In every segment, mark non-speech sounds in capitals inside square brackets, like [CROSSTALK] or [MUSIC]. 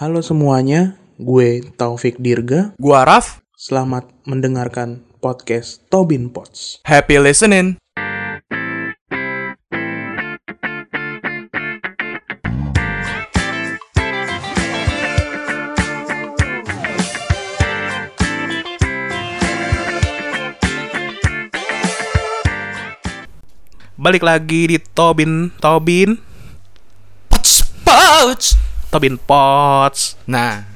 Halo semuanya, gue Taufik Dirga. Gua Raf, Selamat mendengarkan podcast Tobin Pots. happy listening. Balik lagi di Tobin, Tobin, Pots, pots. Tobin Pots. Nah,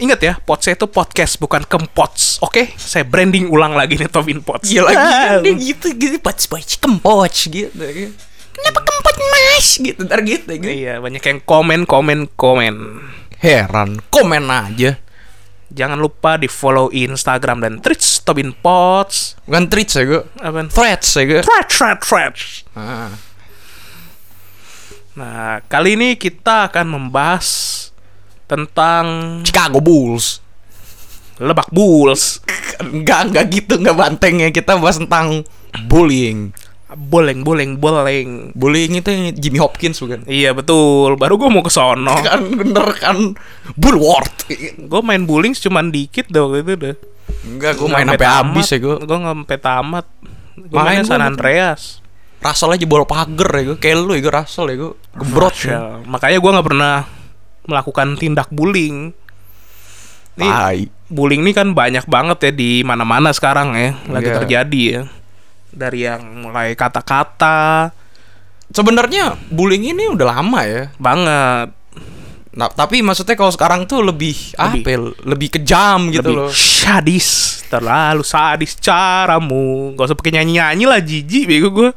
Ingat ya, Pots itu podcast bukan kempots. Oke, saya branding ulang lagi nih Tobin Pots. iya lagi [LAUGHS] Ah, dia gitu gitu pots pots kempots gitu. Kenapa kempot mas gitu ntar gitu gitu. Iya, banyak yang komen, komen, komen. Heran, komen aja. Jangan lupa di follow Instagram dan Twitch Tobin Pots. Bukan tweets ya gue, Apa? threads ya gue. Thread, thread, thread. Ah. Nah, kali ini kita akan membahas tentang Chicago Bulls. Lebak Bulls. Enggak, enggak gitu, enggak banteng ya. Kita bahas tentang bullying. Boleng, boleng, boleng. Bullying itu yang Jimmy Hopkins bukan? Iya betul, baru gue mau ke sono. [LAUGHS] Kan bener kan Bullward. Gue main bowling cuman dikit dong itu deh. Enggak, gue main sampai habis ya gue. Gue sampai tamat. Gue Main San. Andreas. Russell aja bola pagar ya gue. Kayak lu ya gue Russell ya gue. Gebrot ya. Makanya gue nggak pernah melakukan tindak bullying. Ini bullying ini kan banyak banget ya di mana-mana sekarang ya, lagi Iya. terjadi ya. Dari yang mulai kata-kata Sebenarnya bullying ini udah lama ya. banget, Nah, tapi maksudnya kalau sekarang tuh lebih, apa ya, lebih kejam gitu lebih loh. sadis, terlalu sadis caramu. Gak usah pakai nyanyi-nyanyi lah, jijik bego gue.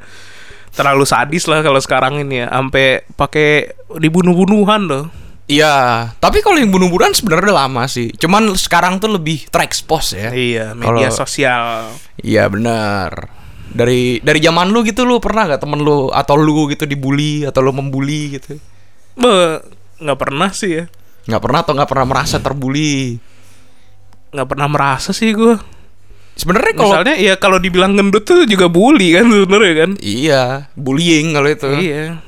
Terlalu sadis lah kalau sekarang ini ya, sampai pakai dibunuh-bunuhan loh. Iya, tapi kalau yang bunuh-bunuhan sebenarnya udah lama sih. Cuman sekarang tuh lebih terekspos ya. Iya, media Kalau- sosial. Iya benar. Dari dari zaman lu gitu lu pernah gak temen lu atau lu gitu dibully atau lu membuli gitu? Be, nggak pernah sih ya. Nggak pernah atau nggak pernah merasa terbully? Nggak pernah merasa sih gue. Sebenarnya kalau Misalnya ya kalau dibilang gendut tuh juga bully kan sebenarnya kan. iya bullying kalau itu. Iya.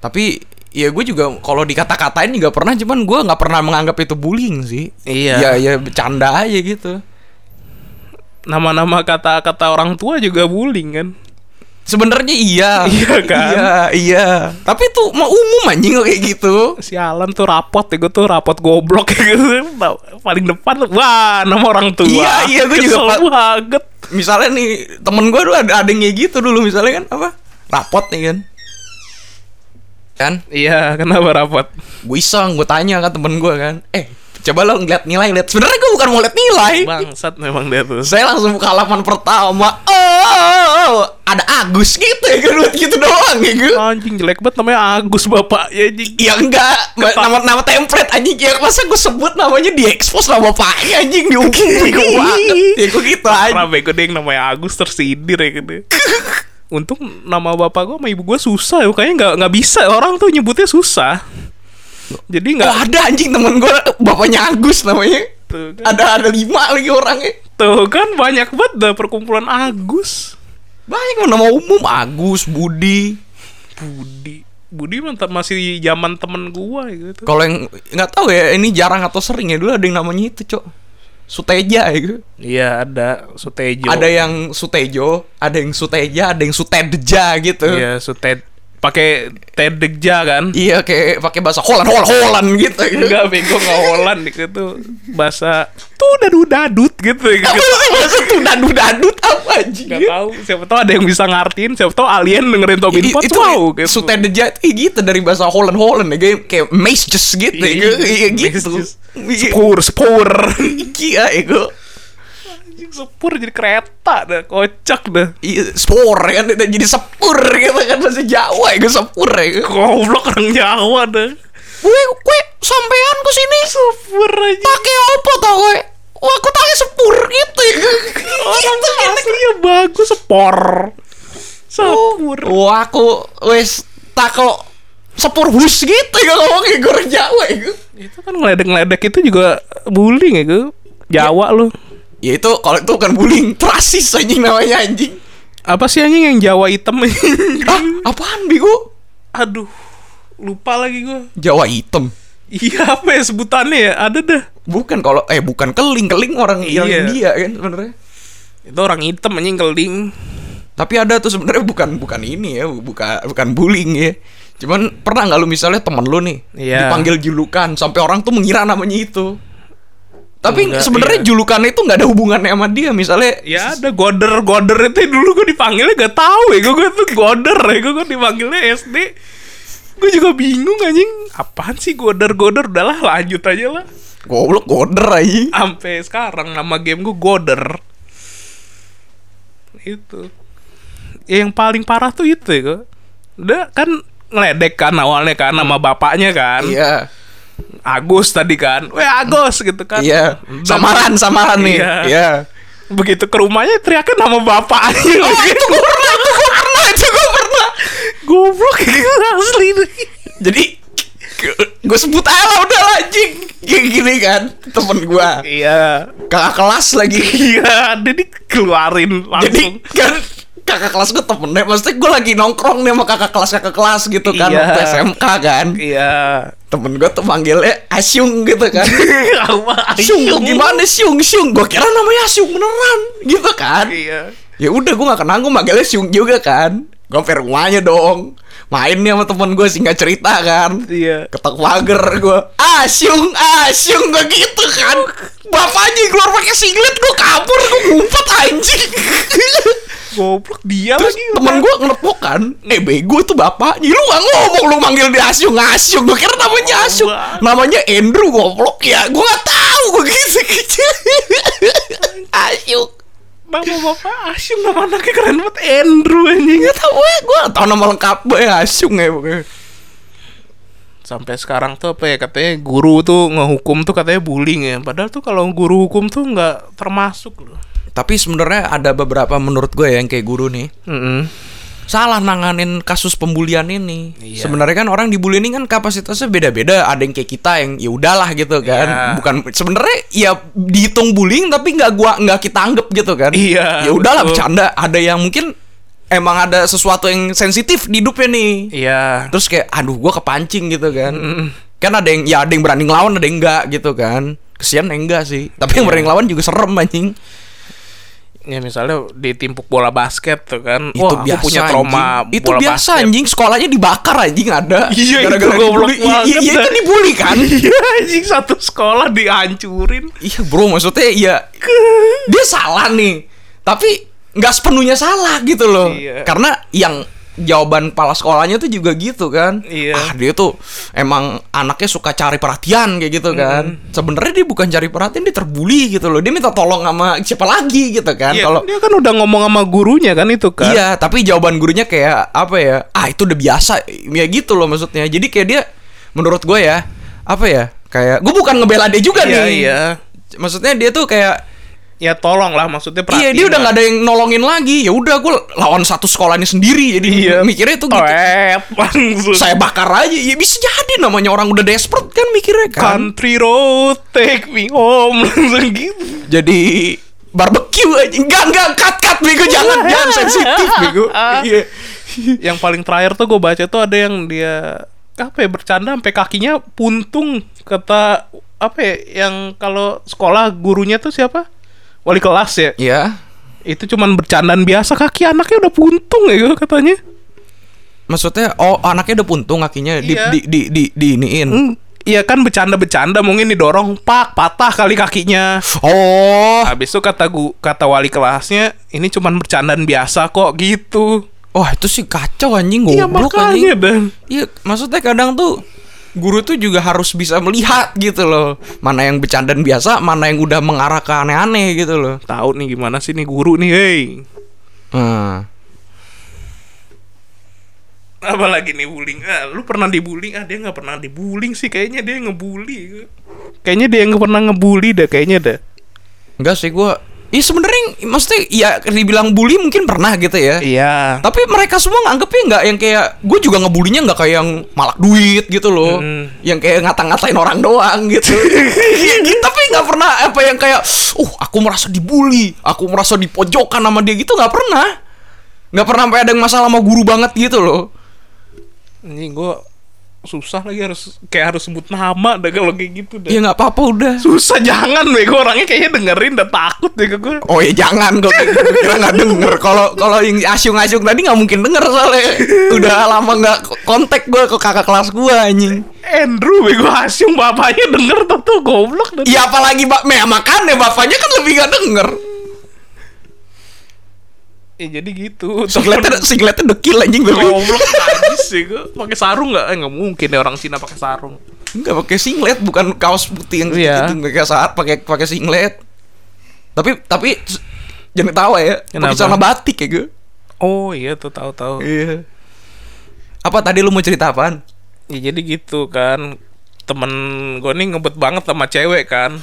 Tapi ya gue juga kalau dikata-katain juga pernah, cuman gue nggak pernah menganggap itu bullying sih. Iya. Ya ya bercanda aja gitu. Nama-nama kata-kata orang tua juga bullying kan. Sebenarnya iya. Iya [LAUGHS] kan? Iya, iya. Tapi itu mah umum anjing kok kayak gitu. Sialan tuh rapot ya gue tuh rapot goblok gitu. Paling depan wah nama orang tua. Iya, iya, gua juga banget. Misalnya nih temen gue tuh ada ada yang kayak gitu dulu misalnya kan apa? Rapot nih kan. Kan? Iya, kenapa rapot? Gue iseng, gue tanya kan temen gue kan. Eh, coba lo ngeliat nilai, lihat. Sebenarnya gue bukan mau lihat nilai. Bangsat memang dia tuh. Saya langsung buka halaman pertama. Oh, ada Agus gitu ya kan buat gitu doang ya gue. Anjing jelek banget namanya Agus bapak ya anjing. Ya enggak, Ma- nama nama template anjing ya masa gue sebut namanya di expose nama bapaknya anjing diumumin gue banget. Ya gue gitu aja. bego dia yang namanya Agus tersindir ya gitu. [LAUGHS] Untung nama bapak gue sama ibu gue susah ya, kayaknya nggak nggak bisa orang tuh nyebutnya susah. Jadi Oh nggak ada anjing temen gue bapaknya Agus namanya. Tuh kan. Ada ada lima lagi orangnya. Tuh kan banyak banget dah perkumpulan Agus. Banyak nama umum Agus, Budi. Budi. Budi mantap masih zaman temen gua gitu. Kalau yang nggak tahu ya ini jarang atau sering ya dulu ada yang namanya itu cok. Suteja ya gue. Iya ada Sutejo. Ada yang Sutejo, ada yang Suteja, ada yang Sutedja gitu. Iya Suted pakai tedegja kan? Iya kayak pakai bahasa Holland, Holland, Holland gitu. Enggak bego nggak Holland gitu bahasa tuh dadu dadut gitu. Gitu. bahasa tuh dadut dadut apa anjing? Gak tahu siapa tahu ada yang bisa ngartiin siapa tahu alien dengerin Tobin Pot itu wow gitu. Sutedja eh, gitu dari bahasa Holland Holland ya kayak kayak mages gitu ya Iya, gitu. Iya. Spur spur. Iya ego. Anjing sepur jadi kereta dah kocak dah. Iya, spor kan jadi sepur gitu kan bahasa Jawa ya sepur ya. Goblok orang Jawa dah. Gue gue sampean ke sini Sepur aja. pakai apa tau gue? Wah, aku tanya sepur gitu ya. Orang Gitu, gitu. aslinya bagus sepor. Sepur. Wah, aku wes tako sepur bus gitu ya ngomong kayak gue Jawa ya. Itu kan ngeledek-ngeledek itu juga bullying ya gue. Jawa lu. Ya itu kalau itu bukan bullying, rasis anjing namanya anjing. Apa sih anjing yang Jawa hitam? [LAUGHS] Ah, apaan bego? Aduh. Lupa lagi gue. Jawa hitam. Iya apa ya sebutannya ya? Ada dah. Bukan kalau eh bukan keling, keling orang Iya. India kan sebenarnya. Itu orang hitam anjing keling. Tapi ada tuh sebenarnya bukan bukan ini ya, bukan bukan bullying ya. Cuman pernah nggak lu misalnya temen lu nih Iya. dipanggil julukan sampai orang tuh mengira namanya itu. Tapi sebenarnya iya. julukannya itu nggak ada hubungannya sama dia. Misalnya Ya ada goder goder itu dulu gue dipanggilnya gak tahu ya gue tuh goder ya gue dipanggilnya SD gue juga bingung anjing apaan sih goder goder udahlah lanjut aja lah goblok goder aja. sampai sekarang nama game gue goder itu ya, yang paling parah tuh itu ya gue udah kan ngeledek kan awalnya kan nama bapaknya kan Iya. Agus tadi kan weh Agus gitu kan Iya. Samaran samaran nih. Iya. Iya. begitu ke rumahnya teriaknya nama bapaknya [LAUGHS] Oh, itu gue pernah, itu gue pernah, itu gue pernah. goblok [LAUGHS] gitu asli nih Jadi gue sebut aja lah udah lah anjing Kayak gini kan temen gue iya kakak kelas lagi iya jadi langsung kan kakak kelas gue temennya maksudnya gue lagi nongkrong nih sama kakak kelas kakak kelas gitu kan Iya. waktu SMK kan iya temen gue tuh manggilnya Asyung gitu kan. [LAUGHS] Asyung gimana Syung Syung? Gue kira namanya Asyung beneran gitu kan. Iya. Ya udah gue gak kenal gue manggilnya Syung juga kan. Gue sampai rumahnya dong. Main nih sama temen gue singkat cerita kan. Iya. Ketok pagar gue asyung asyung gue gitu kan. Bapaknya keluar pakai singlet gue kabur gue ngumpet anjing [LAUGHS] goblok dia terus lagi temen gue ngelepok kan? Eh bego itu bapaknya. Lu gak ngomong lu manggil dia asyung asyung gue kira namanya asyung banget. namanya Andrew goblok ya. Gue gak tahu gue gitu asyung nama bapak Asyung nama anaknya keren banget. Andrew anjing. Gak tau gue gue gak tau nama lengkap gue ya asyung ya pokoknya. Sampai sekarang tuh apa ya katanya guru tuh ngehukum tuh katanya bullying ya. Padahal tuh kalau guru hukum tuh nggak termasuk loh tapi sebenarnya ada beberapa menurut gue ya yang kayak guru nih Mm-mm. salah nanganin kasus pembulian ini. Iya. Sebenarnya kan orang dibully ini kan kapasitasnya beda-beda. Ada yang kayak kita yang ya udahlah gitu kan. Iya. Bukan sebenarnya ya dihitung bullying tapi nggak gua nggak kita anggap gitu kan. Iya, Ya udahlah betul. bercanda. Ada yang mungkin emang ada sesuatu yang sensitif di hidupnya nih. iya Terus kayak aduh gua kepancing gitu kan. Mm. Kan ada yang ya ada yang berani ngelawan ada yang enggak gitu kan. Kesian enggak sih. Tapi yang Iya. berani ngelawan juga serem anjing. Ya misalnya ditimpuk bola basket tuh kan itu wah biasa aku punya trauma anjing. itu bola biasa basket. anjing. Sekolahnya dibakar anjing ada. Iya, itu gara-gara dibully. Iya, iya, iya, itu dibully kan? [LAUGHS] Iya anjing satu sekolah dihancurin. Iya bro maksudnya iya. [LAUGHS] Dia salah nih. Tapi nggak sepenuhnya salah gitu loh. Iya. karena yang jawaban kepala sekolahnya tuh juga gitu kan Iya. ah dia tuh emang anaknya suka cari perhatian kayak gitu kan sebenarnya dia bukan cari perhatian dia terbully gitu loh dia minta tolong sama siapa lagi gitu kan Iya, kalau dia kan udah ngomong sama gurunya kan itu kan Iya, tapi jawaban gurunya kayak apa ya? Ah, itu udah biasa. Ya gitu loh maksudnya. Jadi kayak dia menurut gue ya, apa ya? Kayak gue bukan ngebela dia juga iya nih. iya Maksudnya dia tuh kayak ya tolong lah maksudnya iya perhatiin dia udah nggak ada yang nolongin lagi. Ya udah gue lawan satu sekolah ini sendiri. Jadi Iya. mikirnya tuh gitu. [LAUGHS] Langsung Saya bakar aja. Ya bisa jadi namanya orang udah desperate kan mikirnya kan. country road take me home [LAUGHS] langsung gitu Jadi barbecue aja. Enggak, enggak, cut cut bego jangan [LAUGHS] jangan sensitif bego. Iya. yang paling terakhir tuh gue baca tuh ada yang dia apa ya bercanda sampai kakinya puntung kata apa ya yang kalau sekolah gurunya tuh siapa wali kelas ya Iya. itu cuman bercandaan biasa kaki anaknya udah puntung ya katanya Maksudnya oh anaknya udah puntung kakinya di, Iya. di, di, di, di iniin. Hmm, Iya kan bercanda-bercanda mungkin didorong pak patah kali kakinya. Oh. Habis itu kata gu, kata wali kelasnya ini cuman bercandaan biasa kok gitu. Wah, itu sih kacau anjing Iya goblok makanya anjing. dan Iya, maksudnya kadang tuh guru tuh juga harus bisa melihat gitu loh. Mana yang bercandaan biasa, mana yang udah mengarah ke aneh-aneh gitu loh. tahu nih gimana sih nih guru nih hei. Hmm. Apa lagi nih bullying? Ah, lu pernah dibullying? Ah, dia nggak pernah dibullying sih. Kayaknya dia ngebully. Kayaknya dia nggak pernah ngebully dah. Kayaknya dah. Enggak sih gua Iya sebenarnya maksudnya ya dibilang bully mungkin pernah gitu ya. Iya. Tapi mereka semua nganggepnya nggak yang kayak gue juga ngebulinya nggak kayak yang malak duit gitu loh, Mm. yang kayak ngata-ngatain orang doang gitu. [LAUGHS] Iya. Tapi nggak pernah apa yang kayak, uh aku merasa dibully, aku merasa dipojokkan sama dia gitu nggak pernah, nggak pernah sampai ada yang masalah sama guru banget gitu loh. Ini gue susah lagi harus kayak harus sebut nama dah kalau kayak gitu dah. Ya nggak apa-apa udah. Susah jangan bego orangnya kayaknya dengerin dan takut deh gue. Oh ya jangan kok kira nggak denger. Kalau kalau yang asyung-asyung tadi nggak mungkin denger soalnya udah lama nggak kontak gue ke kakak kelas gue anjing. Andrew bego asyung bapaknya denger tuh tuh goblok. Iya apalagi bak, me makannya bapaknya kan lebih nggak denger. Ya jadi gitu. Singletnya singletnya dekil anjing bebe. goblok najis sih gue. Pakai sarung nggak? Eh nggak mungkin ya orang Cina pakai sarung. Enggak pakai singlet, bukan kaos putih yang Iya. gitu pakai saat pakai pakai singlet. Tapi tapi jangan tahu ya, pakai celana batik ya gue. Oh iya tuh tahu-tahu. Iya. Apa tadi lu mau cerita apaan? Ya jadi gitu kan. Temen gue nih ngebet banget sama cewek kan.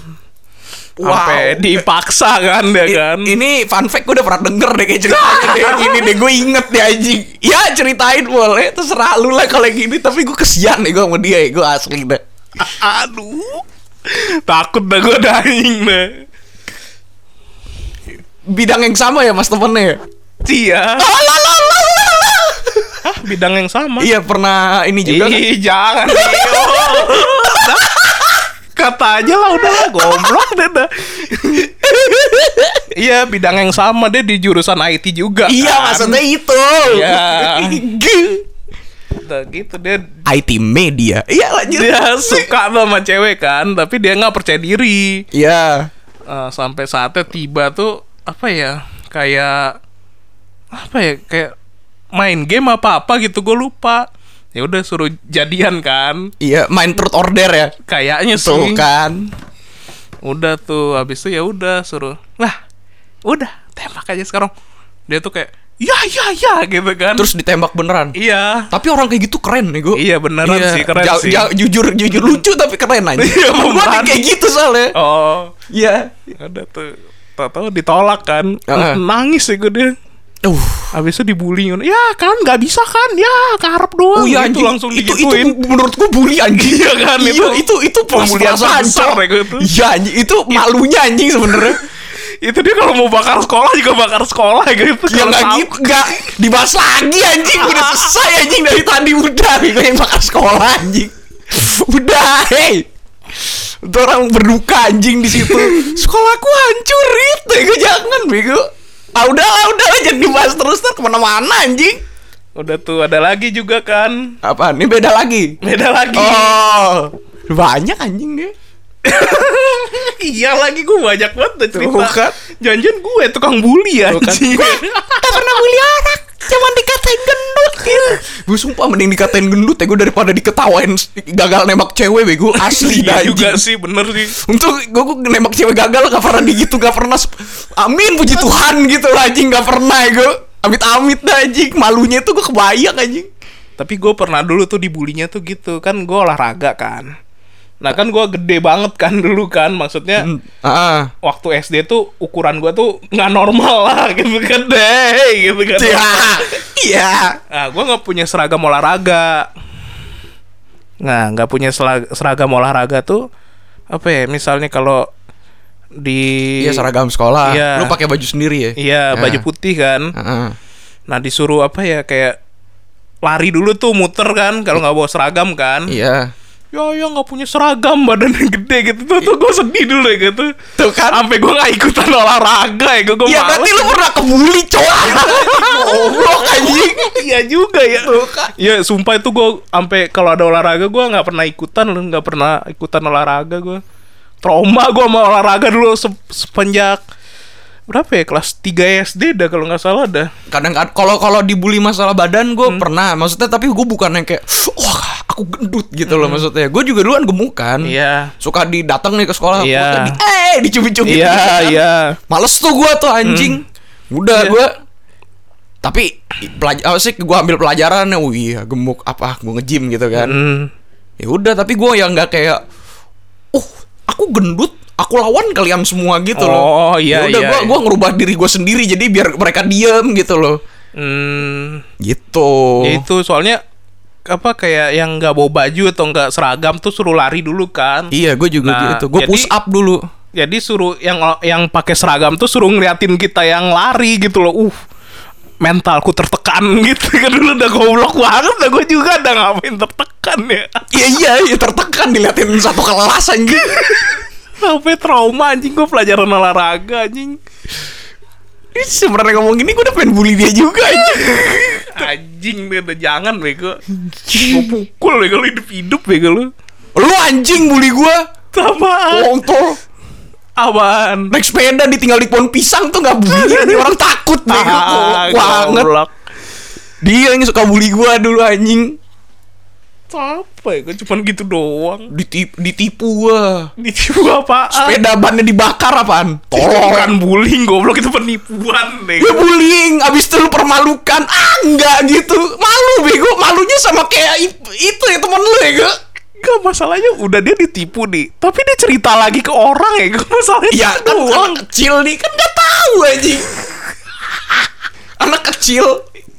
Sampai Wow. dipaksa kan dia I- kan. Ini fun fact gue udah pernah denger deh kayak ceritanya deh. [LAUGHS] Ini deh gue inget deh anjing. Ya ceritain boleh terserah lu lah kalau gini. Tapi gue kesian nih gue sama dia ya. Gue asli deh. [LAUGHS] Aduh. Takut dah gue dah anjing dah. Bidang yang sama ya mas temennya. Iya. [LAUGHS] Lalalala. Hah, bidang yang sama. Iya pernah ini juga. kan? Ih, jangan Dio. Dah. Kata aja lah udah lah goblok deh dah. Iya bidang yang sama deh di jurusan IT juga Iya kan. maksudnya itu. Iya. [LAUGHS] Udah gitu dia IT media. Iya lanjut. dia suka sama cewek kan tapi dia nggak percaya diri Iya. Eh, sampai saatnya tiba tuh apa ya kayak apa ya kayak main game apa apa gitu gue lupa ya udah suruh jadian kan Iya, main truth order ya. kayaknya sih Tuh kan. udah tuh habis itu ya udah suruh lah udah tembak aja sekarang dia tuh kayak ya ya ya gitu kan Terus ditembak beneran. iya Tapi orang kayak gitu keren nih gue. Iya, beneran sih, keren sih. jujur jujur lucu tapi keren aja. [LAUGHS] Iya, Gua pemberani. kayak gitu soalnya. oh Iya. ada tuh tahu ditolak kan Heeh. nangis sih gue dia Uh. habis itu dibully ya kan nggak bisa kan ya karep doang Oh iya gitu anjing. langsung itu, digituin itu menurut gua bully anjing. Iya kan, Iya, itu itu itu perasaan, Cok. ya. Iya anjing, itu malunya anjing sebenarnya. [LAUGHS] itu dia kalau mau bakar sekolah juga bakar sekolah gitu ya nggak gitu, nggak dibahas lagi anjing. Udah selesai anjing dari tadi udah [LAUGHS] gue yang bakal sekolah anjing. Udah, hey. Itu orang berduka anjing di situ. [LAUGHS] Sekolahku hancur itu, jangan bego. Ah udah lah, udah lah jangan dibahas terus ter ke mana-mana anjing. udah tuh ada lagi juga kan Apa? Ini beda lagi. beda lagi Oh, banyak anjing dia. [LAUGHS] iya lagi gue banyak banget cerita Tuh janjian gue tukang bully Tuh kan. anjing Gak pernah bully orang Cuman dikatain gendut gitu Gue sumpah mending dikatain gendut ya Gue daripada diketawain gagal nembak cewek bego. Asli dah iya juga sih bener sih. Untuk gue, gue nembak cewek gagal gak pernah gitu Gak pernah Amin puji Tuhan gitu lah anjing Gak pernah ya gue Amit-amit dah anjing. Malunya tuh gue kebayang anjing. Tapi gue pernah dulu tuh dibulinya tuh gitu. Kan gue olahraga kan Nah kan gue gede banget kan [LAUGHS] dulu kan Maksudnya Ah, waktu SD tuh ukuran gue tuh nggak normal lah [LAUGHS] gitu kan. Deh gitu kan. Iya. Iya. Nah gue nggak punya seragam olahraga. Nah nggak punya seragam olahraga tuh Apa ya misalnya kalau di Iya seragam sekolah. Iya. Lu pakai baju sendiri ya? Iya. baju putih kan. Heeh. Nah disuruh apa ya kayak lari dulu tuh muter kan kalau nggak bawa seragam kan. Iya ya ya nggak punya seragam badannya gede gitu. Tuh, tuh gue sedih dulu ya gitu. Tuh kan. sampai gue nggak ikutan olahraga ya gue gue Iya berarti lu pernah kebuli cowok [LAUGHS] Goblok anjing. Iya juga ya. Iya sumpah itu gue sampai kalau ada olahraga gue nggak pernah ikutan lu nggak pernah ikutan olahraga gue trauma gue sama olahraga dulu se- sepenjak berapa ya kelas 3 SD dah kalau nggak salah dah. Kadang kalau kalau dibully masalah badan gue pernah. Maksudnya tapi gue bukan yang kayak wah aku gendut gitu loh maksudnya. Gue juga dulu kan gemukan. Iya. Suka didatang nih ke sekolah. Iya. di eh dicubit-cubit iya gitu kan. iya. Males tuh gue tuh anjing. Udah Iya. gue tapi pelajar apa sih gue ambil pelajarannya oh iya gemuk apa gue nge-gym gitu kan. Hmm. ya udah tapi gue yang nggak kayak uh aku gendut aku lawan kalian semua gitu loh. Oh, iya, ya udah iya, gue iya. gua ngerubah diri gue sendiri jadi biar mereka diem gitu loh. Hmm, gitu. Ya itu soalnya apa kayak yang nggak bawa baju atau nggak seragam tuh suruh lari dulu kan. iya gue juga Nah, gitu gue push up dulu Jadi suruh yang yang pakai seragam tuh suruh ngeliatin kita yang lari gitu loh. Uh. mentalku tertekan [LAUGHS] gitu kan dulu udah goblok banget dah gue juga udah ngapain tertekan ya Iya iya iya tertekan diliatin satu kelas anjing. [LAUGHS] sampai trauma anjing gue pelajaran olahraga anjing sebenarnya ngomong gini gue udah pengen bully dia juga anjing. udah jangan bego gue pukul bego lu hidup hidup bego lu Lu anjing bully gua. apaan Kontol. apaan Naik sepeda ditinggal di pohon pisang tuh nggak bully [LAUGHS] orang takut bego Ah, banget. Dia yang suka bully gua dulu anjing. Apa ya gue cuman gitu doang. Ditip, ditipu gua. ditipu apaan? Sepeda bannya dibakar apaan? Tolong. bukan bullying goblok itu penipuan Gue bego bullying, abis itu lu permalukan. Ah enggak gitu. Malu bego, malunya sama kayak itu ya temen lu ya gue Gak masalahnya udah dia ditipu nih Tapi dia cerita lagi ke orang ya Gak masalahnya Ya kan doang. anak kecil nih kan gak tahu anjing. [LAUGHS] Anak kecil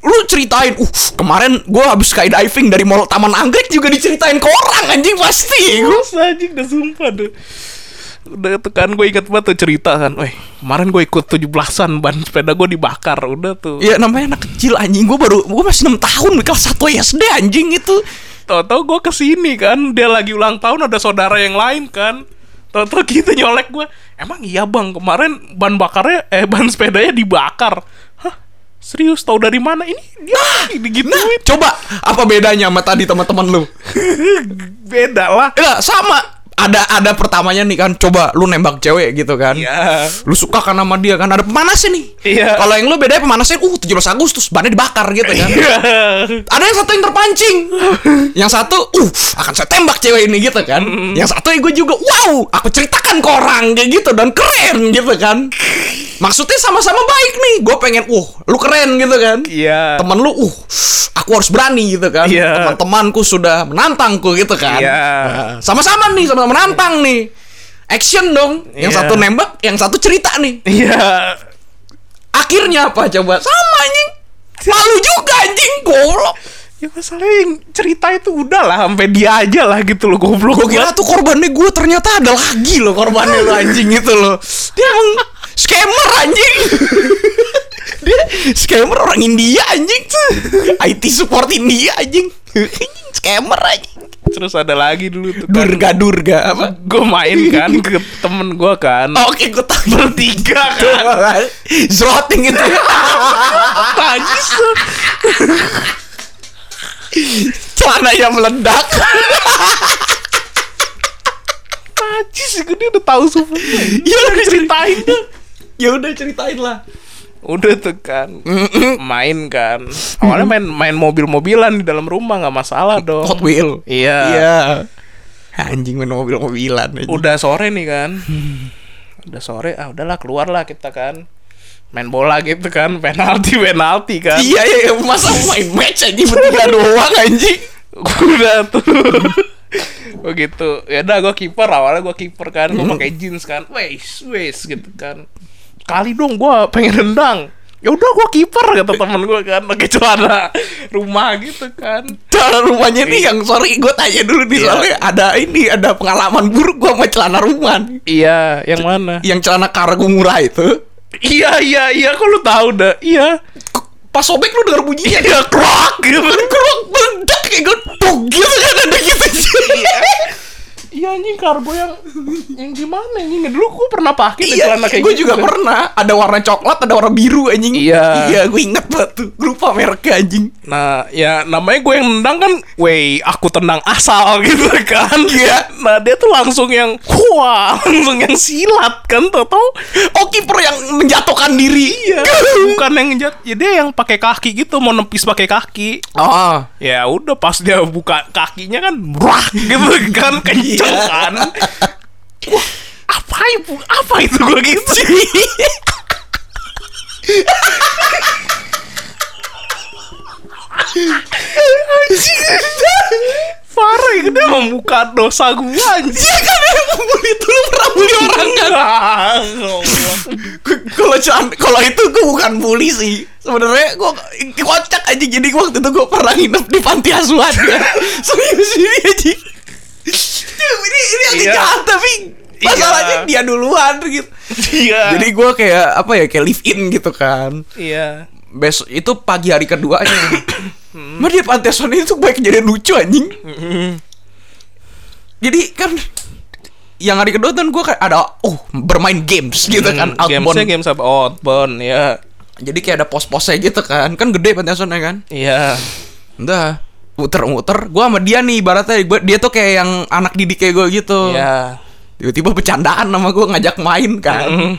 Lu ceritain Uh kemarin gue habis skydiving dari mall Taman Anggrek juga diceritain ke orang anjing pasti. Gue anjing udah sumpah deh. Udah tuh kan gue inget banget tuh cerita kan. Weh kemarin gue ikut 17an Ban sepeda gue dibakar Udah tuh. Ya namanya anak kecil anjing. Gue baru Gue masih 6 tahun Kelas 1 SD anjing itu. Tau-tau gue ke sini kan Dia lagi ulang tahun ada saudara yang lain kan. Tau-tau gitu nyolek gue Emang iya bang kemarin ban bakarnya Eh ban sepedanya dibakar. Hah serius tahu dari mana? Ini dia lagi digituin. Nah coba Apa bedanya sama tadi teman-teman lu? [LAUGHS] Beda lah. Ya sama ada ada pertamanya nih kan coba lu nembak cewek gitu kan. Iya. lu suka kan sama dia kan ada pemanasnya nih Iya. kalau yang lu bedanya pemanasnya uh 17 Agustus bannya dibakar gitu kan. Ada yang satu yang terpancing. Yang satu uh akan saya tembak cewek ini gitu kan. Yang satu gue juga wow aku ceritakan ke orang kayak gitu dan keren gitu kan. Maksudnya sama-sama baik nih gue pengen uh lu keren gitu kan. Iya. temen lu uh aku harus berani gitu kan. Iya. teman-temanku sudah menantangku gitu kan. Iya. Nah, sama-sama nih sama-sama menantang nih. Action dong. Yang Iya. satu nembak yang satu cerita nih. Iya. akhirnya apa coba? Sama anjing. Malu juga anjing. Goblok. Ya masalahnya yang cerita itu udah lah sampai dia aja lah gitu loh goblok. gue kira tuh korbannya gue ternyata ada lagi loh korbannya lo anjing itu loh. Dia emang scammer anjing [LAUGHS] dia [LAUGHS] scammer orang India anjing IT support India anjing [LAUGHS] scammer anjing Terus ada lagi dulu tuh kan. durga durga apa Gue main kan ke temen gue kan. oke gue tahu Bertiga kan. Zroting itu [LAUGHS] tuh. celana yang meledak gue dia udah tahu semua. ya udah Ceritain tuh. ya udah ceritain lah Udah tuh kan. Main kan. Awalnya main main mobil-mobilan di dalam rumah nggak masalah dong. Hot Wheel Iya. iya anjing main mobil-mobilan. Udah sore nih kan. Udah sore, ah udahlah keluar lah kita kan. Main bola gitu kan, penalti penalti kan. Iya iya masa main match aja bertiga [LAUGHS] doang anjing. udah tuh begitu ya udah gue kiper awalnya gue kiper kan gue pakai jeans kan wes wes gitu kan kali dong gue pengen rendang. Ya udah gue kiper kata temen gue kan pakai celana rumah gitu kan. Celana rumahnya nih yang sorry gue tanya dulu nih Iya. soalnya ada ini ada pengalaman buruk gue sama celana rumah iya yang mana? Yang celana kargo murah itu. Iya iya iya kok lu tahu dah iya. Pas sobek lu denger bunyinya. Iya krok gitu. Kerok meledak kayak gue gitu kan ada gitu iya anjing kargo yang yang gimana anjing dulu gue pernah pakai Iya, celana kayak gue gitu juga pernah. Ada warna coklat, ada warna biru anjing. Iya. Iya, gue inget banget tuh. Gue lupa mereknya anjing. Nah, ya namanya gue yang nendang kan, wey, aku tendang asal [LAUGHS] gitu kan. Iya. Nah, dia tuh langsung yang, wah, langsung yang silat kan, tau tau. Oh, kiper yang menjatuhkan diri. Iya, bukan yang jat, ya dia yang pakai kaki gitu, mau nempis pakai kaki. Oh. Ya udah pas dia buka kakinya kan, brak gitu kan, kenceng Iya. Kan. Wah, apa itu? Apa itu gue gitu? Parah ya, dia membuka dosa gue anjing. Iya kan yang itu lu pernah bully orang kan? Gua- Kalau kalau itu gue bukan bully sih. Sebenarnya gue kocak aja jadi waktu itu gue pernah nginep di panti asuhan ya. [LAUGHS] Serius ini aja. Ini ini agak Iya. jahat tapi masalahnya Iya. dia duluan gitu. Iya. Jadi gue kayak apa ya kayak live in gitu kan. Iya. besok itu pagi hari keduanya. [COUGHS] Mah dia pantai asuhan itu banyak kejadian lucu anjing. Jadi kan yang hari kedua kan gue kayak ada oh bermain games gitu kan Hmm, gamesnya outbound. games apa outbound ya Jadi kayak ada pos-posnya gitu kan. Kan gede pantai asuhannya kan. iya Udah muter-muter gue sama dia nih ibaratnya. Gua, dia tuh kayak yang anak didik kayak gue gitu. Iya. Tiba-tiba bercandaan sama gue ngajak main kan. Mm.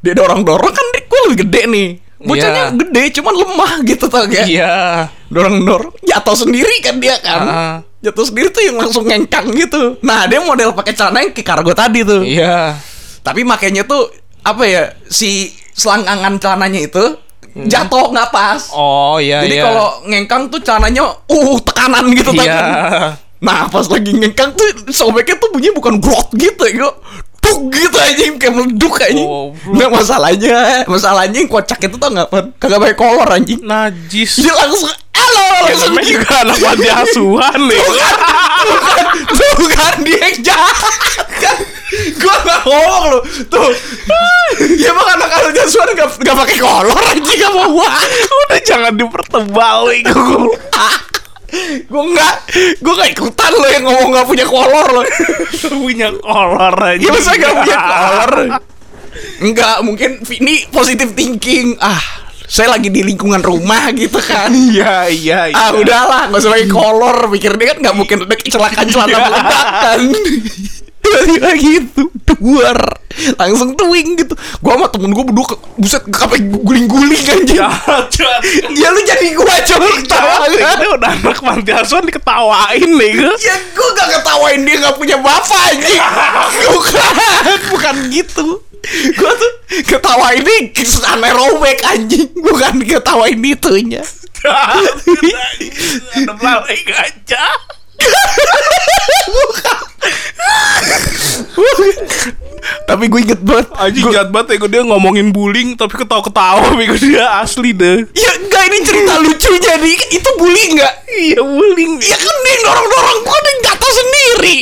dia dorong-dorong kan gue lebih gede nih. Bocahnya Iya. gede cuman lemah gitu tau gak iya. Dorong-dorong jatuh sendiri kan dia kan. Ah. jatuh sendiri tuh yang langsung ngengkang gitu. Nah dia model pakai celana yang kayak kargo tadi tuh. Iya. Tapi makainya tuh apa ya si selangkangan celananya itu. Jatuh nggak pas oh iya jadi iya. kalau ngengkang tuh celananya uh tekanan gitu iya. [LAUGHS] Kan. Nah pas lagi ngengkang tuh sobeknya tuh bunyinya bukan grot gitu ya. Duk gitu aja kayak meleduk aja. Oh. Nah masalahnya Masalahnya yang kocak itu tau gak Pan? Kagak pakai kolor anjing. Najis. Dia langsung Halo ya langsung gitu juga anak panti asuhan nih. Bukan, bukan dia yang jahat. kan [LAUGHS] Gua gak ngomong lu. Tuh. Ya emang anak-anak jasuan gak, gak pakai kolor anjing Gak mau gua. Udah jangan dipertebal itu Gue gak Gue gak ikutan lo yang ngomong gak punya kolor lo punya kolor aja Ya masa gak punya kolor? Enggak mungkin ini positive thinking. Ah saya lagi di lingkungan rumah gitu kan. Iya iya iya. Ah udahlah gak usah pakai kolor. Pikir dia kan gak mungkin ada kecelakaan celana Iya. meledakan Tiba-tiba gitu Duar. Langsung tuing gitu. Gua sama temen gua berdua ke- Buset sampai guling-guling jahat jahat Ya lu jadi gua coba ketawa ini udah anak panti asuhan diketawain nih gue Ya gue gak ketawain dia gak punya bapak anjing. [LAUGHS] Bukan. Bukan gitu. Gue tuh ketawain nih anaerobik anjing. [LAUGHS] Bukan ketawain itunya. Ada belalai gajah Tapi gue inget banget Anjing jahat banget ya gue dia ngomongin bullying tapi ketawa-ketawa [LAUGHS] bego dia asli deh. Ya enggak ini cerita lucu jadi Itu bully enggak? Iya bullying. Ya kan dia dorong-dorong Gue dia jatuh sendiri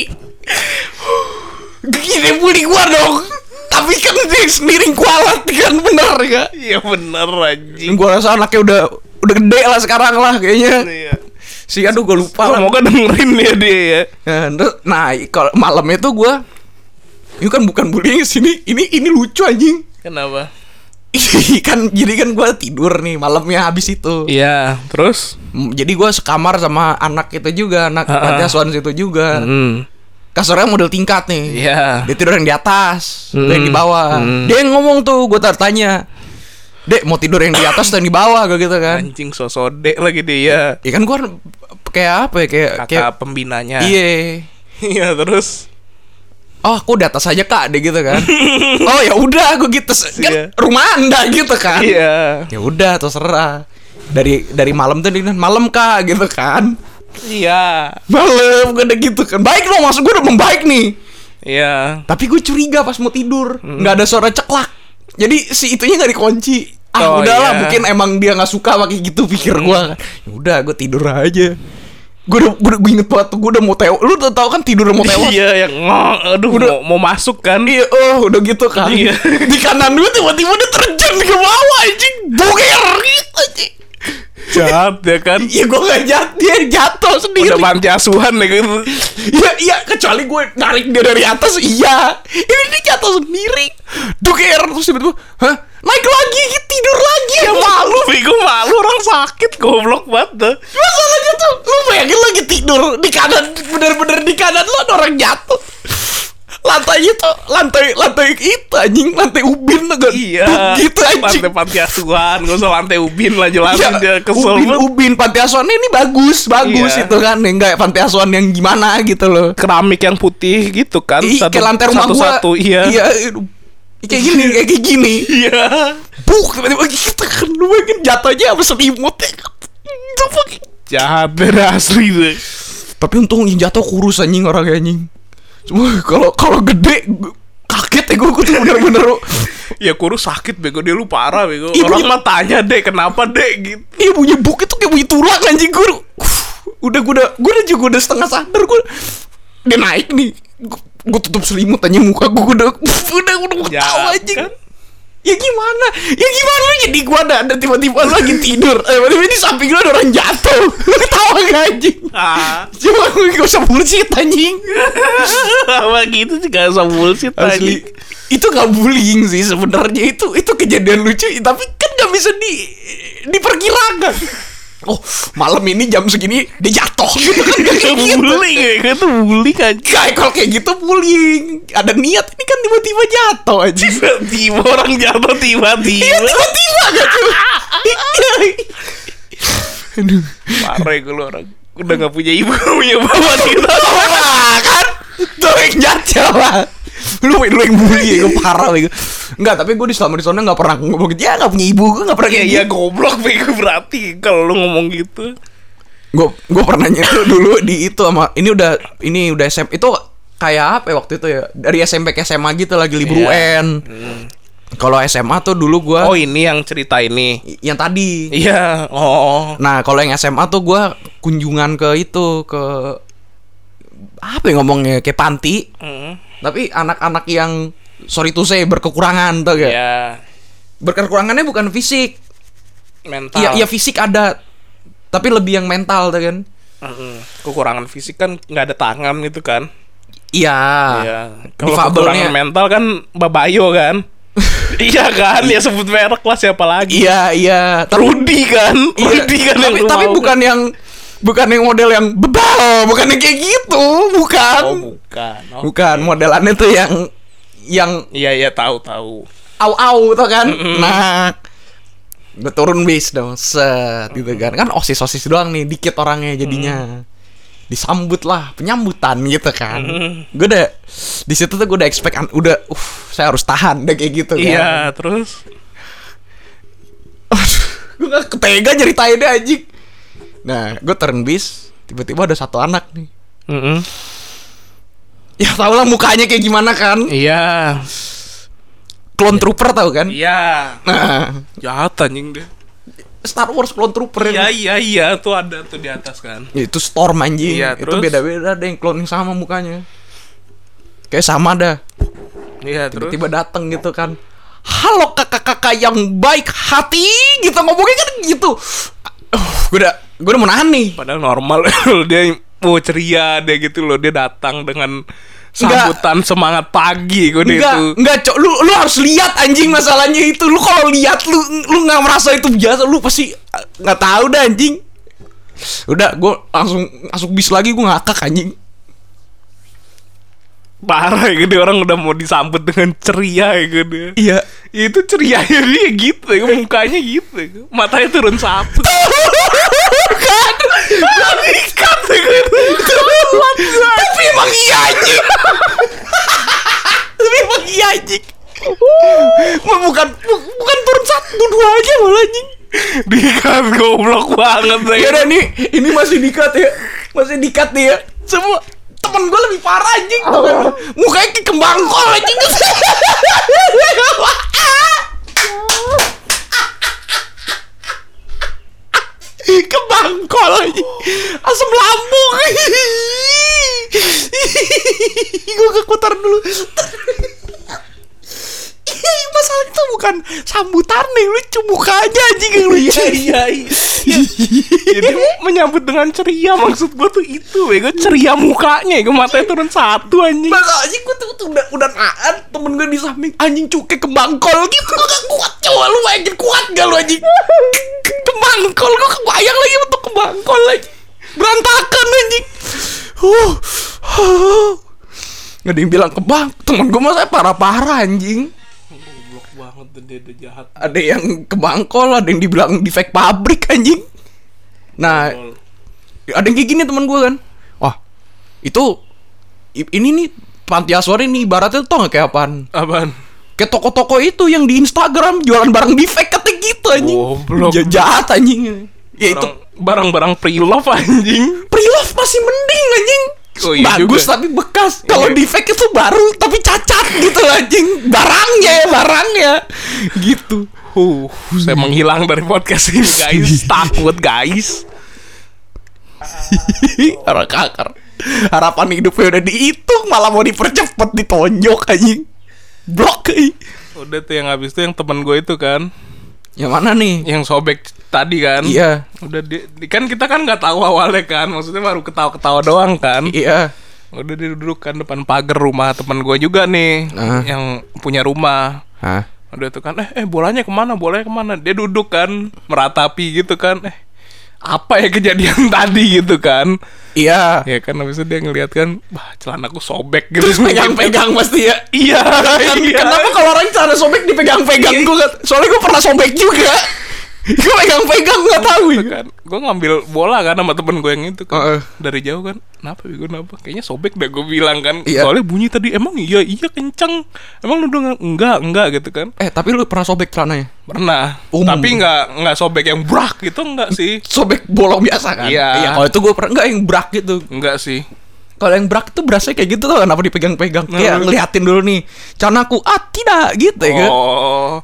Gini bully gua dong Tapi kan dia sendiri kualat kan bener ya Iya bener anjing. Gue rasa anaknya udah Udah gede lah sekarang lah kayaknya Iya. Si aduh gue lupa lah Semoga dengerin ya dia ya. Nah, terus- nah kalau malamnya tuh gue ini kan bukan bullying sini ini ini lucu anjing Kenapa? [LAUGHS] kan jadi kan gue tidur nih malamnya habis itu Iya, terus? Mm, jadi gue sekamar sama anak itu juga anak asuhan situ juga Hmm. kasurnya model tingkat nih Iya. dia tidur yang di atas gue yang di bawah Hmm. dia yang ngomong tuh gue tanya dek mau tidur yang di atas atau yang di bawah gue gitu kan Anjing sosode lagi dia. ya kan gue kayak apa ya kayak Kakak kayak pembinanya. iya Iya, terus? oh aku di atas aja kak deh gitu kan [LAUGHS] oh ya udah gue gitu kan Iya. rumah anda gitu kan Iya. ya udah terserah dari dari malam tuh dia malam kak gitu kan Iya. malam gue udah gitu kan baik dong maksud gue udah membaik nih Iya. tapi gue curiga pas mau tidur nggak ada suara ceklak jadi si itunya nggak dikunci ah Oh, udahlah iya. mungkin emang dia nggak suka pakai gitu pikir gue kan ya udah gue tidur aja gue udah gue, udah- gue inget banget tuh gue udah mau tewas lu udah tau kan tidur mau tewas Iya, yang ngong, aduh Udah. mau, mau masuk kan? Iya, oh udah gitu kan. Iya. Di kanan gue tiba-tiba dia terjun ke bawah anjing. Boker gitu anjing. Jahat ya kan? Iya gue gak jatuh, dia jatuh sendiri. Udah panti asuhan ya kan? Iya, iya, kecuali gue narik dia dari atas, iya. Ini dia jatuh sendiri. Duker terus tiba-tiba, hah? Naik lagi, tidur lagi. Ya malu, bego malu orang sakit goblok banget dah. Masalahnya tuh, lu bayangin lagi tidur di kanan, bener-bener di kanan lu ada orang jatuh. Lantainya tuh lantai lantai itu anjing lantai ubin tuh gak Iya. gitu anjing Lantai panti asuhan, gak usah lantai ubin lah jelasin dia kesel ubin, banget. ubin panti asuhan ini bagus, bagus Iya. itu kan, enggak panti asuhan yang gimana gitu loh. Keramik yang putih gitu kan? Ih, kayak lantai rumah gua. satu, Iya. Iya. Kayak gini, kayak kayak gini. Iya. Buk, tiba-tiba gitu kan, lu bayangin jatuhnya apa selimut kan. Jahat deh asli deh. Tapi untung yang jatuh kurus anjing orang anjing. Cuma kalau kalau gede kaget ya gue, gue tuh bener-bener Ya kurus sakit bego dia lu parah bego. Ibu- Orang mah tanya deh kenapa deh gitu. Iya bunyi buk itu kayak bunyi tulang anjing gue Udah gue udah Gue udah juga udah setengah sadar gue Dia naik nih Gue tutup selimut aja muka gue [LAUGHS] udah Udah udah Ya ketawa anjing kan? Ya gimana? Ya gimana lu jadi gua ada, ada tiba-tiba lu lagi tidur. Eh, Tiba-tiba di samping lu ada orang jatuh. Lu [LAUGHS] ketawa gak anjing? Ah, Cuma gue gak usah bullshit anjing. [LAUGHS] Apa gitu sih? Gak usah bullshit Asli. tadi. Itu gak bullying sih sebenarnya. Itu itu kejadian lucu Tapi kan gak bisa di diperkirakan Oh malam ini jam segini dia jatuh gitu kan Gak kayak gitu bullying ya, itu bullying kan. Kayak kalau kayak gitu bullying Ada niat ini kan tiba-tiba jatuh aja Tiba-tiba orang jatuh Iya tiba-tiba. tiba-tiba gak cuy Aduh Parah ya lu orang. Udah gak punya ibu, punya bapak kita. Wah kan Tuh yang jatuh lah Lu, lu yang bully gue parah bego. Enggak tapi gue di selama di sana gak pernah ngomong gitu Ya gak punya ibu gue gak pernah kayak iya gitu goblok bego berarti kalau lu ngomong gitu. Gue gue pernah nyentuh dulu di itu sama Ini udah Ini udah SMP Itu kayak apa ya waktu itu ya Dari SMP ke SMA gitu lagi libur Iya. UN Kalau SMA tuh dulu gue Oh ini yang cerita ini. Yang tadi Iya. Oh. Nah kalau yang SMA tuh gue kunjungan ke itu ke apa ya ngomongnya kayak panti Hmm. Tapi anak-anak yang sorry to say berkekurangan tuh gak? Ya. Berkekurangannya bukan fisik, Mental. iya iya fisik ada, tapi lebih yang mental tuh kan? Mm-mm. Kekurangan fisik kan nggak ada tangan gitu kan. Iya. Iya. Kalau kekurangan mental kan Babayo kan. [LAUGHS] iya kan, ya sebut merek lah siapa lagi. Iya iya. Tapi, Rudy kan, iya. Rudy kan yang tapi, lu tapi bukan yang bukan yang model yang bebal, bukan yang kayak gitu, bukan. kan. Oh bukan. Oh. Bukan modelannya tuh yang yang Iya iya tahu tahu. au au tuh kan nah gue turun bis dong set gitu kan kan osis osis doang nih dikit orangnya jadinya disambut lah penyambutan gitu kan gue udah di situ tuh gue udah expect an- udah uh saya harus tahan udah kayak gitu kan Iya terus. gue gak ketega nyeritain deh anjing nah gue turun bis tiba-tiba ada satu anak nih Mm-mm. [LAUGHS] ya tau lah mukanya kayak gimana kan Iya. clone trooper tau kan Iya. nah Jahat anjing deh. Star Wars clone trooper Iya iya iya tuh ada tuh di atas kan. Ya, itu storm anjing Iya, itu beda-beda ada yang clone yang sama mukanya kayak sama dah Iya terus. tiba-tiba dateng gitu kan halo kakak-kakak yang baik hati gitu ngomongnya kan gitu uh, gue udah gue udah mau nahan nih. Padahal normal. [LAUGHS] Dia mau ceria dia gitu loh. Dia datang dengan sambutan semangat pagi gue enggak itu. enggak cok. Lu lu harus lihat anjing masalahnya itu. Lu kalau lihat lu lu nggak merasa itu biasa lu pasti uh, nggak tahu dah anjing. Udah gue langsung masuk bis lagi gue ngakak anjing. Parah ya dia orang udah mau disambut dengan ceria ya gitu. iya. Itu cerianya dia gitu ya, mukanya gitu. Matanya turun satu. [LAUGHS] kan Ikat tapi emang iya anjing tapi emang iya anjing Bukan bukan turun satu dua aja malah anjing Dikat goblok banget ya. Udah nih, ini masih dikat ya. Masih dikat nih ya. Semua temen gue lebih parah anjing kan? Mukanya kayak kembang kol anjing [LAUGHS] [LAUGHS] Kembang kol. Anjing Asam lambung. [LAUGHS] Gue kekutar dulu Masalah itu bukan sambutan yang lucu Mukanya anjing yang lucu. Iya iya iya. Jadi menyambut dengan ceria maksud gue tuh itu gue ceria mukanya gue matanya turun satu anjing. Anjing gue tuh, tuh udah, udah nahan Temen gue di samping. Anjing cuke kembang kol gitu Gue gak kuat coba Lu bayangin kuat gak lu anjing? Kembang kol Gue kebayang lagi untuk kembang kol lagi Berantakan anjing. Uh, uh. Gak ada yang bilang kembang Temen gue masa parah-parah anjing udah jahat. Ada yang kembang kol Ada yang dibilang di fake pabrik anjing Nah ada yang kayak gini teman gue kan wah itu ini nih panti asuhan ini ibaratnya tau gak kayak apaan Apaan? kayak toko-toko itu yang di Instagram jualan barang di fake kata gitu anjing Goblok. Ja- jahat anjing ya itu Barang- barang-barang pre-love anjing. pre-love masih mending anjing Oh, iya bagus juga. tapi bekas kalau Iya. fake itu baru tapi cacat gitu anjing barangnya ya barangnya gitu Uh, saya menghilang dari podcast ini guys. [LAUGHS] Takut guys. [LAUGHS] orang kakar harapan hidupnya udah dihitung malah mau dipercepat ditonjok anjing blok. Udah tuh yang habis tuh yang temen gue itu kan, Yang mana nih? yang sobek tadi kan. Iya. Udah di, kan kita kan nggak tahu awalnya kan, maksudnya baru ketawa-ketawa doang kan. Iya. Udah duduk kan depan pagar rumah teman gue juga nih, Ah. yang punya rumah. Hah? Udah tuh kan, eh, eh bolanya ke mana, bolanya ke mana? Dia duduk kan, meratapi gitu kan, eh apa ya kejadian [LAUGHS] tadi gitu kan? Iya. Ya kan habis itu dia ngeliat kan, wah celanaku sobek gitu. Terus [LAUGHS] pegang-pegang pasti ya. Iya, Kan, [LAUGHS] iya. Kenapa kalau orang cara sobek dipegang-pegang gue Soalnya gue pernah sobek juga. [LAUGHS] gue pegang-pegang nggak tahu ya. kan gue ngambil bola kan sama temen gue yang itu kan Heeh. dari jauh kan kenapa gue kenapa kayaknya sobek deh gue bilang kan Iya. soalnya bunyi tadi emang iya iya kenceng emang lu denger enggak enggak gitu kan Eh tapi lu pernah sobek celananya? pernah Umum. tapi nggak nggak sobek yang brak gitu enggak sih Sobek bolong biasa kan? Iya. Kalau itu gue pernah enggak yang brak gitu. enggak sih Kalau yang brak itu berasa kayak gitu tuh kenapa dipegang-pegang? Kayak Nah. ngeliatin dulu nih. Canaku ah tidak gitu ya kan. oh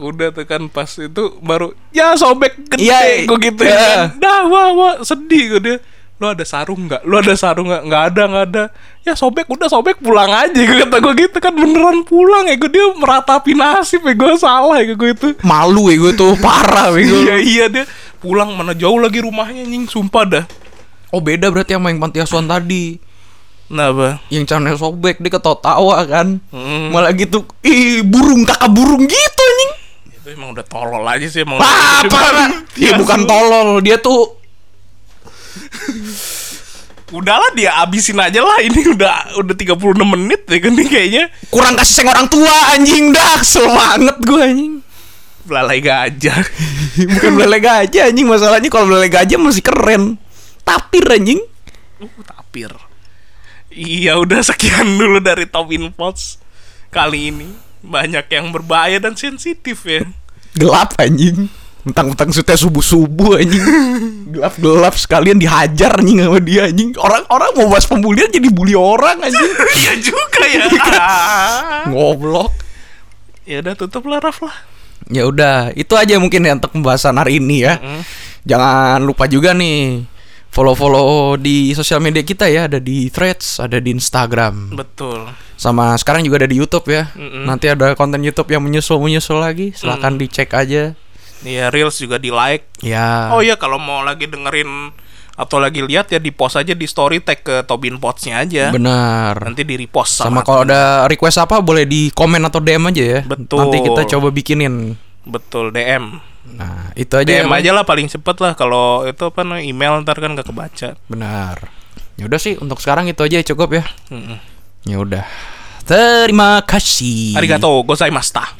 udah tuh kan pas itu baru ya sobek gede Iya, gue gitu kan. Dah wah wah sedih gue dia. Lu ada sarung nggak? Lu ada sarung nggak? Nggak ada nggak ada. Ya sobek udah sobek pulang aja gue kata gue gitu kan. Beneran pulang ya gue dia meratapi nasib ya gue salah ya gue itu Malu ya gue tuh parah ya iya iya dia pulang mana jauh lagi rumahnya nying sumpah dah. Oh beda berarti sama yang panti asuhan tadi. nah bah Yang celananya sobek dia ketawa-tawa kan. Hmm. Malah gitu, ih burung kakak burung gitu. Itu emang udah tolol aja sih emang Ah, parah. Iya bukan tolol, dia tuh udahlah dia abisin aja lah ini udah udah 36 menit ya kan nih kayaknya. Kurang kasih sayang orang tua anjing. Dah semangat gue anjing. Belalai gajah. [LAUGHS] Bukan belele gajah anjing. Masalahnya kalau belele gajah masih keren. Tapir anjing. Uh, tapir. Iya udah sekian dulu dari Top Infots kali ini. Banyak yang berbahaya dan sensitif ya. Gelap anjing. Mentang-mentang syutnya subuh-subuh anjing. Gelap-gelap sekalian dihajar anjing sama dia anjing. Orang-orang mau bahas pembulian jadi bully orang anjing. [LAUGHS] Iya juga ya. [LAUGHS] ngoblok ya udah tutup lah Raf lah. ya udah itu aja mungkin ya untuk pembahasan hari ini ya. Jangan lupa juga nih follow-follow di sosial media kita ya ada di Threads ada di Instagram Betul. sama sekarang juga ada di YouTube ya Mm-mm. nanti ada konten YouTube yang menyusul menyusul lagi silahkan dicek aja Iya Reels juga di like. ya Oh iya kalau mau lagi dengerin atau lagi lihat ya di post aja di story tag ke Tobin Pots-nya aja. benar Nanti di repost sama sama, kalau ada request apa boleh di komen atau DM aja ya Betul. nanti kita coba bikinin betul DM. Nah itu aja ya, DM Bang. aja lah paling cepet lah kalau itu apa email ntar kan gak kebaca. benar ya udah sih untuk sekarang itu aja cukup ya Mm-mm. ya udah terima kasih Arigato gozaimashita.